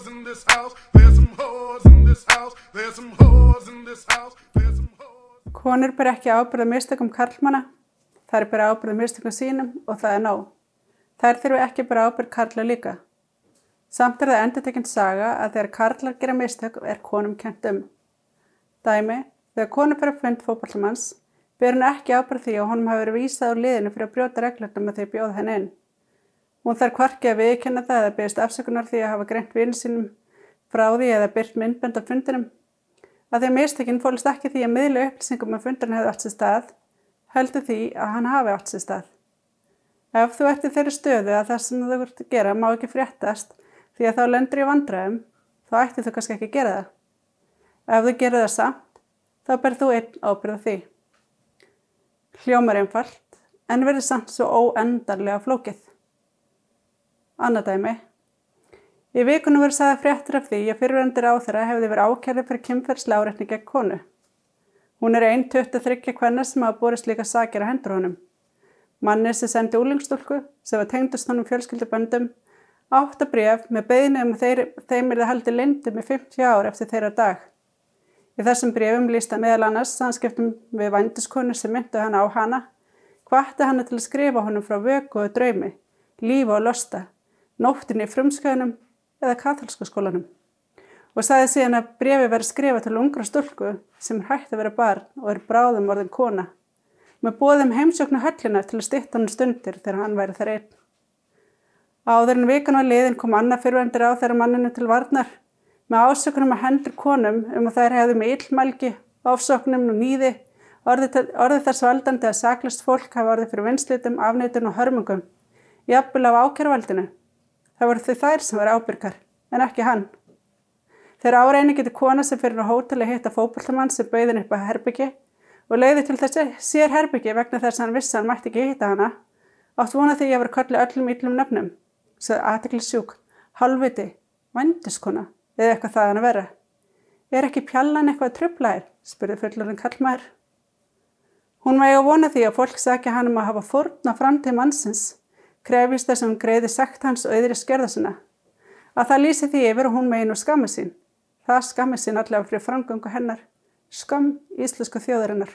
whores in this house. There's some whores in this house. There's some whores in this house. There's some whores. Konur ber ekki ábyrða mistökum karlmanna, þær ber ábyrða mistökum sínum og það er nóg. Þær þurfi ekki bera ábyrð karla líka. Samt er það endur saga að þegar karlar gera mistök er konum kent um. Dæmi, þegar konur fyrir að fund fókballumanns, ber hann ekki ábyrð því að honum hafi verið vísað úr liðinu fyrir að brjóta reglurna með því að bjóða henn inn. Hún þarf kvarki að viðkenna það eða byrjast afsökunar því að hafa greint vinn sínum frá því eða byrt myndbend af fundinum. Að því að mistökinn fólist ekki því að miðlu upplýsingum að fundurinn hefði átt sér stað, heldur því að hann hafi átt sér stað. Ef þú ert í þeirri stöðu að það sem þú ert að gera má ekki fréttast því að þá lendur í vandræðum, þá ætti þú kannski ekki að gera það. Ef þú gerir það samt, þá ber þú einn ábyrða því. Hljómar einfalt, en verður samt svo óendarlega flókið. Annadæmi. Í vikunum verður sagða fréttur af því að fyrirvendir á þeirra hefði verið ákjærði fyrir kynferðslega áreitni gegn konu. Hún er einn 23 kvenna sem hafa borist líka sakir að hendur honum. Manni sem sendi úlingstúlku sem var tengdust honum fjölskylduböndum áttabref með beðinu um þeir, þeim er það haldið lindum í 50 ár eftir þeirra dag. Í þessum brefum lísta meðal annars samskiptum við vændiskonu sem myndu hana á hana, hvati hana til að skrifa honum frá vöku og draumi, lífa og losta, nóttinni í frumsköðunum eða katholska skólanum. Og sagði síðan að brefi verið skrifa til ungra stúlku sem hætti að vera barn og er bráðum orðin kona með bóðum heimsjóknu höllina til að styrta hann stundir þegar hann væri þar einn. Áður en vikan var liðin kom Anna fyrirvendir á þeirra manninu til varnar með ásökunum að hendur konum um að þær hefðu með illmælgi, ofsóknum og nýði, orðið, orðið þess valdandi að saklast fólk hafa orðið fyrir vinslitum, afnöytun og hörmungum, jafnvel af ákjörvaldinu. Það voru þau þær sem var ábyrgar, en ekki hann. Þegar áreini getur kona sem fyrir á hótel að hitta fókbaltamann sem bauðin upp að herbyggi og leiði til þess sér herbyggi vegna þess að hann vissi að hann mætti ekki hitta hana, átt vona því að ég var kallið öllum yllum nöfnum, sagði aðtekli sjúk, halvviti, vandiskona eða eitthvað það hann að vera. Er ekki pjallan eitthvað tröflaðir, spurði fullurinn kallmæður. Hún vægi að vona því að fólk sagja hann um að hafa fórna fram til mannsins, krefist þess að hún greiði sekt hans og yðri skjörða sinna. Að það lýsi því yfir og hún megin og skammi sín. Það skammi sín allavega fyrir framgöngu hennar skam íslensku þjóðarinnar.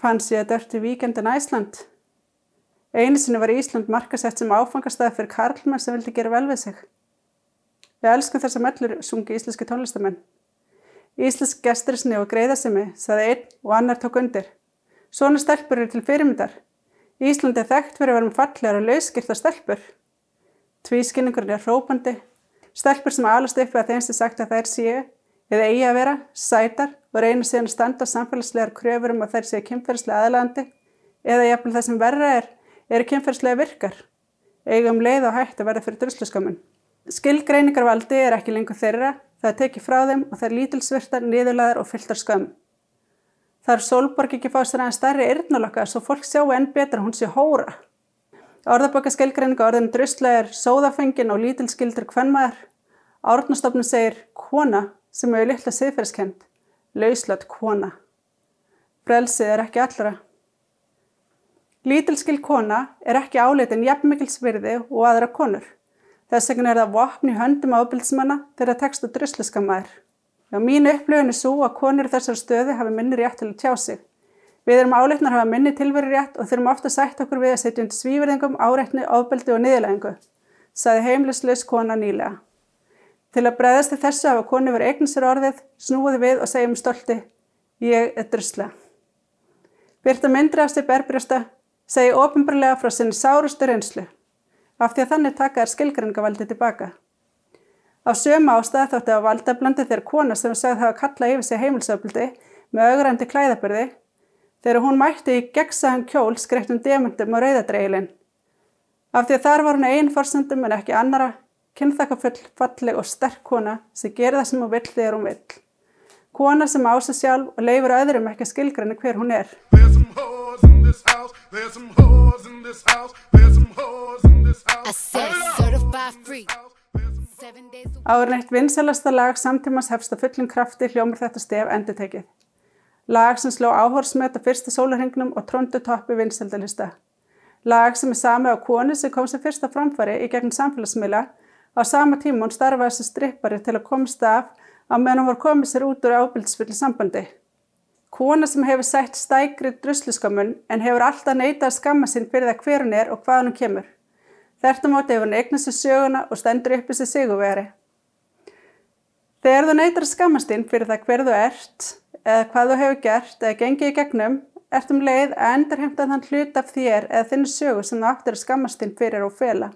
Fann sér dörti víkendin Æsland. Einu sinni var Ísland markasett sem áfangastæði fyrir karlmenn sem vildi gera vel við sig. Við elskum þess að mellur sungi íslenski tónlistamenn. Íslensk gestur sinni og greiðasemi, saði einn og annar tók undir. Svona stelpur eru til fyrirmyndar. Íslandi er þekkt fyrir að vera með fallegar og lauskirta stelpur. Tvískinningurinn er hrópandi. Stelpur sem alast upp að þeim sem sagt að þær séu eða eigi að vera sætar og reynir síðan að standa samfélagslegar kröfur um að þær séu kynferðslega aðlandi eða jafnvel það sem verra er, eru kynferðslega virkar, eiga um leið og hægt að verða fyrir drusluskamun. Skilgreiningarvaldi er ekki lengur þeirra, það er tekið frá þeim og það er lítilsvirtar, niðurlaðar og fylltar skam. Það er Solborg ekki fá sér aðeins stærri yrnalokka svo fólk sjáu enn betra hún sé hóra. Orðabokka skilgreininga orðin drusla er sóðafengin og lítilskildur hvernmaður. Árnastofnum segir kona sem hefur litla siðferðskend, lauslött kona. Frelsið er ekki allra. Lítilskil kona er ekki áleitin jafnmikilsvirði og aðra konur. Þess vegna er það vopn í höndum ábyldsmanna þegar tekst og drusliskamæður. Já, mín upplöfun er svo að konur þessar stöði hafi minni rétt til að tjá sig. Við erum áleitnar að hafa minni tilveri rétt og þurfum ofta sætt okkur við að setja undir svíverðingum, áreitni, ofbeldi og niðurlægingu, saði heimlisleis kona nýlega. Til að bregðast til þessu hafa konu verið eignin sér orðið, snúði við og segjum stolti, ég er drusla. Byrta myndri af sér berbrjasta, segi ofinbarlega frá sinni sárustu reynslu, af því að þannig taka er skilgringavaldi tilbaka. Á söma ástæða þótti að valdablandi þegar kona sem sagði hafa kalla yfir sig heimilsöfldi með augrandi klæðabörði, þegar hún mætti í gegsaðan kjól skreittum demundum og rauðadreilin. Af því að þar var hún einn forsendum en ekki annara, kynþakkafull, falleg og sterk kona sem gerir það sem hún vill þegar hún vill. Kona sem á sig sjálf og leifur öðrum ekki að skilgræna hver hún er. Áður neitt vinsalasta lag samtímas hefst að fullum krafti hljómar þetta stef endur tekið. Lag sem sló áhorsmet að fyrsta sólarhengnum og tróndu toppi vinsaldalista. Lag sem er sami á koni sem kom sem fyrsta framfari í gegnum samfélagsmiðla Á sama tíma hún starfaði þessi strippari til að komast af að meðan hún var komið sér út úr ábyldsfylli sambandi. Kona sem hefur sætt stækri drusluskamun en hefur alltaf neitað að skamma sinn fyrir það hver hún er og hvað hún kemur. Þetta móti hefur hún eignast sér söguna og stendur upp í sér sigurveri. Þegar þú neitar að skammast inn fyrir það hver þú ert eða hvað þú hefur gert eða gengið í gegnum, ert um leið að endurheimta þann hlut af þér eða þinn sögu sem þú áttir að skammast inn fyrir og fela.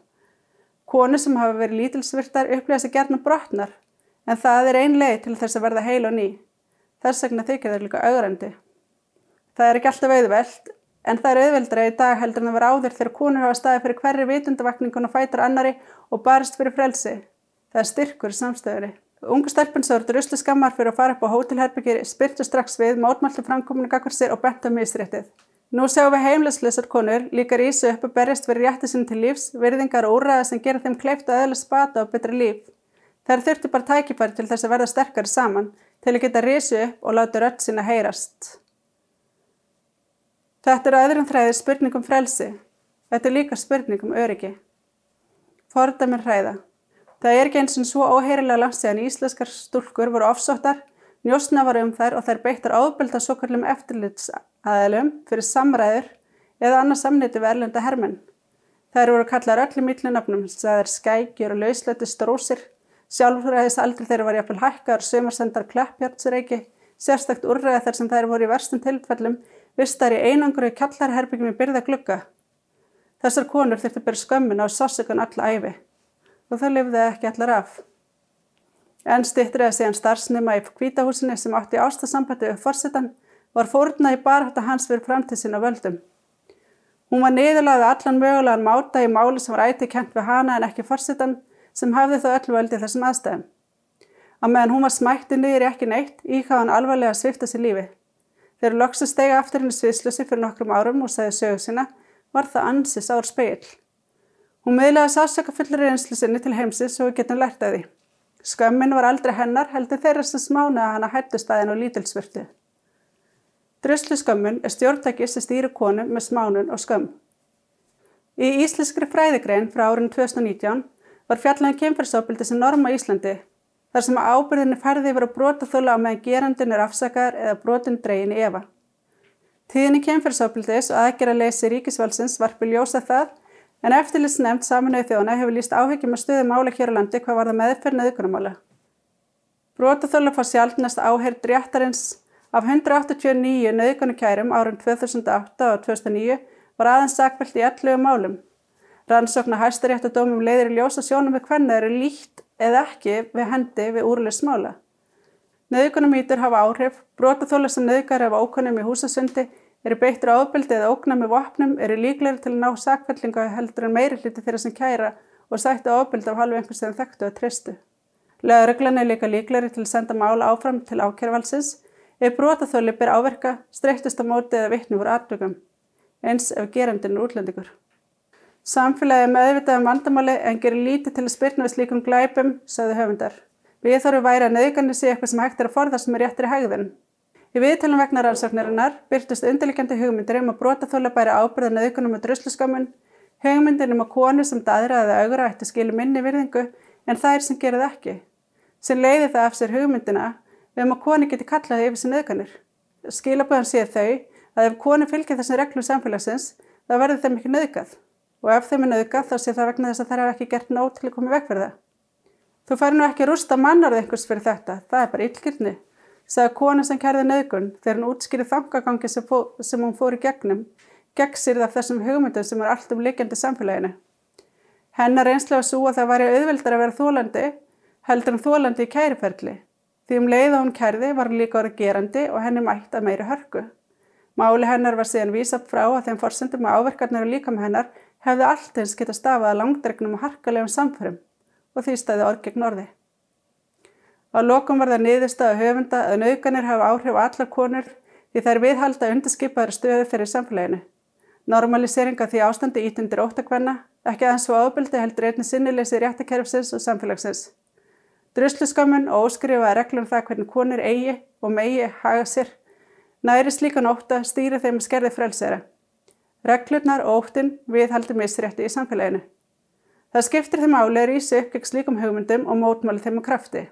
Konu sem hafa verið lítilsvirtar upplifa sig gerna brotnar, en það er ein leið til þess að verða heil og ný. Þess vegna þykir þau líka augrandi. Það er ekki alltaf auðveld, en það er auðveldra í dag heldur en það var áður þegar konur hafa staðið fyrir hverri vitundavakningun og fætur annari og barist fyrir frelsi. Það er styrkur í samstöðunni. Ungu stelpun svo eru ruslu skammar fyrir að fara upp á hótelherbyggir, spyrtu strax við, mótmæltu framkominu gagvar sér og bent á misréttið. Nú sjáum við heimleslösar konur líka rísu upp og berjast fyrir rétti sinni til lífs, virðingar og úrræða sem gera þeim kleift að eðla spata og betra líf. Þær þurftu bara tækifæri til þess að verða sterkari saman, til að geta rísu upp og láta rött sína heyrast. Þetta eru öðrum þræðir spurningum frelsi. Þetta er líka spurningum öryggi. Fordamir hræða. Það er ekki eins og svo óheyrilega langt séðan íslenskar stúlkur voru ofsóttar, njósna var um þær og þær beittar ábelda svo kallum eftirlitsaðilum fyrir samræður eða annars samniti við erlenda hermenn. Þær voru kallar öllum yllunafnum sem það er skækjur og lausleiti strósir, sjálfræðis aldrei þeirra var jafnvel hækkar, sömarsendar klappjártsreiki, sérstakt úrræði þar sem þær voru í verstum tilfellum vistar í einangur í kallarherbyggjum í byrða glugga. Þessar konur þurfti að byrja skömmin á sásugan alla æfi og það lifði ekki allar af. En stittriða síðan starfsnima í kvítahúsinni sem átti ástasambandi við forsetan var fórna í barhætta hans fyrir framtíð sinna völdum. Hún var niðurlaðið allan mögulegan máta í máli sem var æti kent við hana en ekki forsetan sem hafði þó öllu völdi þessum aðstæðum. Að meðan hún var smætti niður ekki neitt, íkvað hann alvarlega að svifta sér lífi. Þegar loksa stegi aftur henni sviðslösi fyrir nokkrum árum og segði sögu sína, var það ansis ár speil. Hún miðlaði sásöka fullir reynslu sinni til heimsins og getum lært af því. Skömmin var aldrei hennar heldur þeirra sem smánaði hana hættustæðin og lítilsvirtu. Druslu skömmun er stjórntæki sem stýri konu með smánun og skömm. Í íslenskri fræðigrein frá árinu 2019 var fjallan kemferðsópildi sem norma Íslandi þar sem ábyrðinni færði yfir að brota þóla á meðan gerandin er afsakar eða brotin dregin í efa. Tíðinni kemferðsópildis og aðgerra leysi ríkisvalsins varpi ljósa það En eftirlitsnefnd saminuði þjóðana hefur líst áhyggjum að stöðu mála hér á landi hvað var það meðferð neðugunamála. Brotaþóla fá sjálfnast áheyrd réttarins af 189 neðugunukærum árun 2008 og 2009 var aðeins sakveld í 11 málum. Rannsóknar hæstaréttadómum leiðir í ljósa sjónum við hvernig þeir eru líkt eða ekki við hendi við úrlega smála. Neðugunumítur hafa áhrif, brotaþóla sem neðugar hafa ókonum í húsasundi eru beittur ábeldi eða ógna með vopnum eru líklegri til að ná sakvellinga heldur en meiri hluti þeirra sem kæra og sættu ábeldi af halvu einhvers sem þekktu að tristu. Leðaröglan er líka líklegri til að senda mála áfram til ákjærvalsins ef brotaþóli ber áverka, streyktist á móti eða vittni voru atvögum, eins ef gerandin er útlendingur. Samfélagi meðvitað um vandamáli en gerir lítið til að spyrna við slíkum glæpum, sagði höfundar. Við þarfum væri að nöðganir sé eitthvað sem hægt er að forðast með réttir í hægðin. Í viðtælum vegna rannsóknarinnar byrtust undirlikjandi hugmyndir um að brotaþóla bæri ábyrðan auðgunum með drusluskammun, hugmyndir um að konu sem daðraði augra ætti skilu minni virðingu en þær sem gerði ekki, sem leiði það af sér hugmyndina um að koni geti kallaði yfir sin auðganir. Skilaböðan sé þau að ef koni fylgir þessum reglum samfélagsins þá verður þeim ekki nöðgað og ef þeim er nöðgað þá sé það vegna þess að þær hafa ekki gert nót til að koma fyrir það. Þú fari nú ekki að rústa mannarð einhvers fyrir þetta, það er bara yllgirni sagði kona sem kærði nöðgun þegar hún útskýrði þangagangi sem, sem hún fór í gegnum, gegnsýrði af þessum hugmyndum sem er allt um líkjandi samfélaginu. Hennar einslega svo að það væri auðvildar að vera þólandi, heldur en þólandi í kæriferli. Því um leið og hún kærði var hún líka orðið gerandi og henni mætt að meiri hörku. Máli hennar var síðan vísað frá að þeim forsendum að áverkarnir og líka með hennar hefði allt eins geta stafað að langdregnum og harkalegum samförum og því stæði orð gegn orði. Á lokum var það niðurstaða höfunda að nauðganir hafa áhrif á allar konur því þær viðhalda undirskipaður stöðu fyrir samfélaginu. Normaliseringa því ástandi ítundir óttakvenna, ekki aðeins svo ábyldi heldur einni sinnileysi réttakerfsins og samfélagsins. Drusluskammun og óskrifaða reglum um það hvernig konur eigi og megi haga sér, næri slíkan ótta stýri þeim skerði frelsera. Reglurnar og óttinn viðhaldi misrétti í samfélaginu. Það skiptir þeim álega að rýsa upp gegn slíkum hugmyndum og mótmáli þeim á krafti.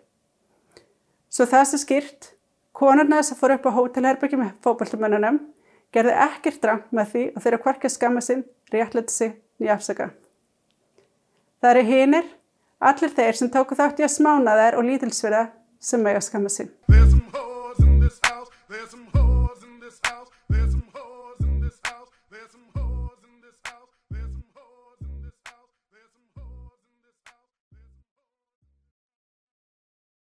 Svo það sem skýrt, konarna þess að fóru upp á hótelherbyggjum með fókbaltumönnunum gerði ekkert drangt með því og þeirra hverkið skamma sinn, réttleti sig, nýjafsaka. Það eru hinnir, allir þeir sem tóku þátt í að smána þær og lítilsverða sem mega skamma sinn.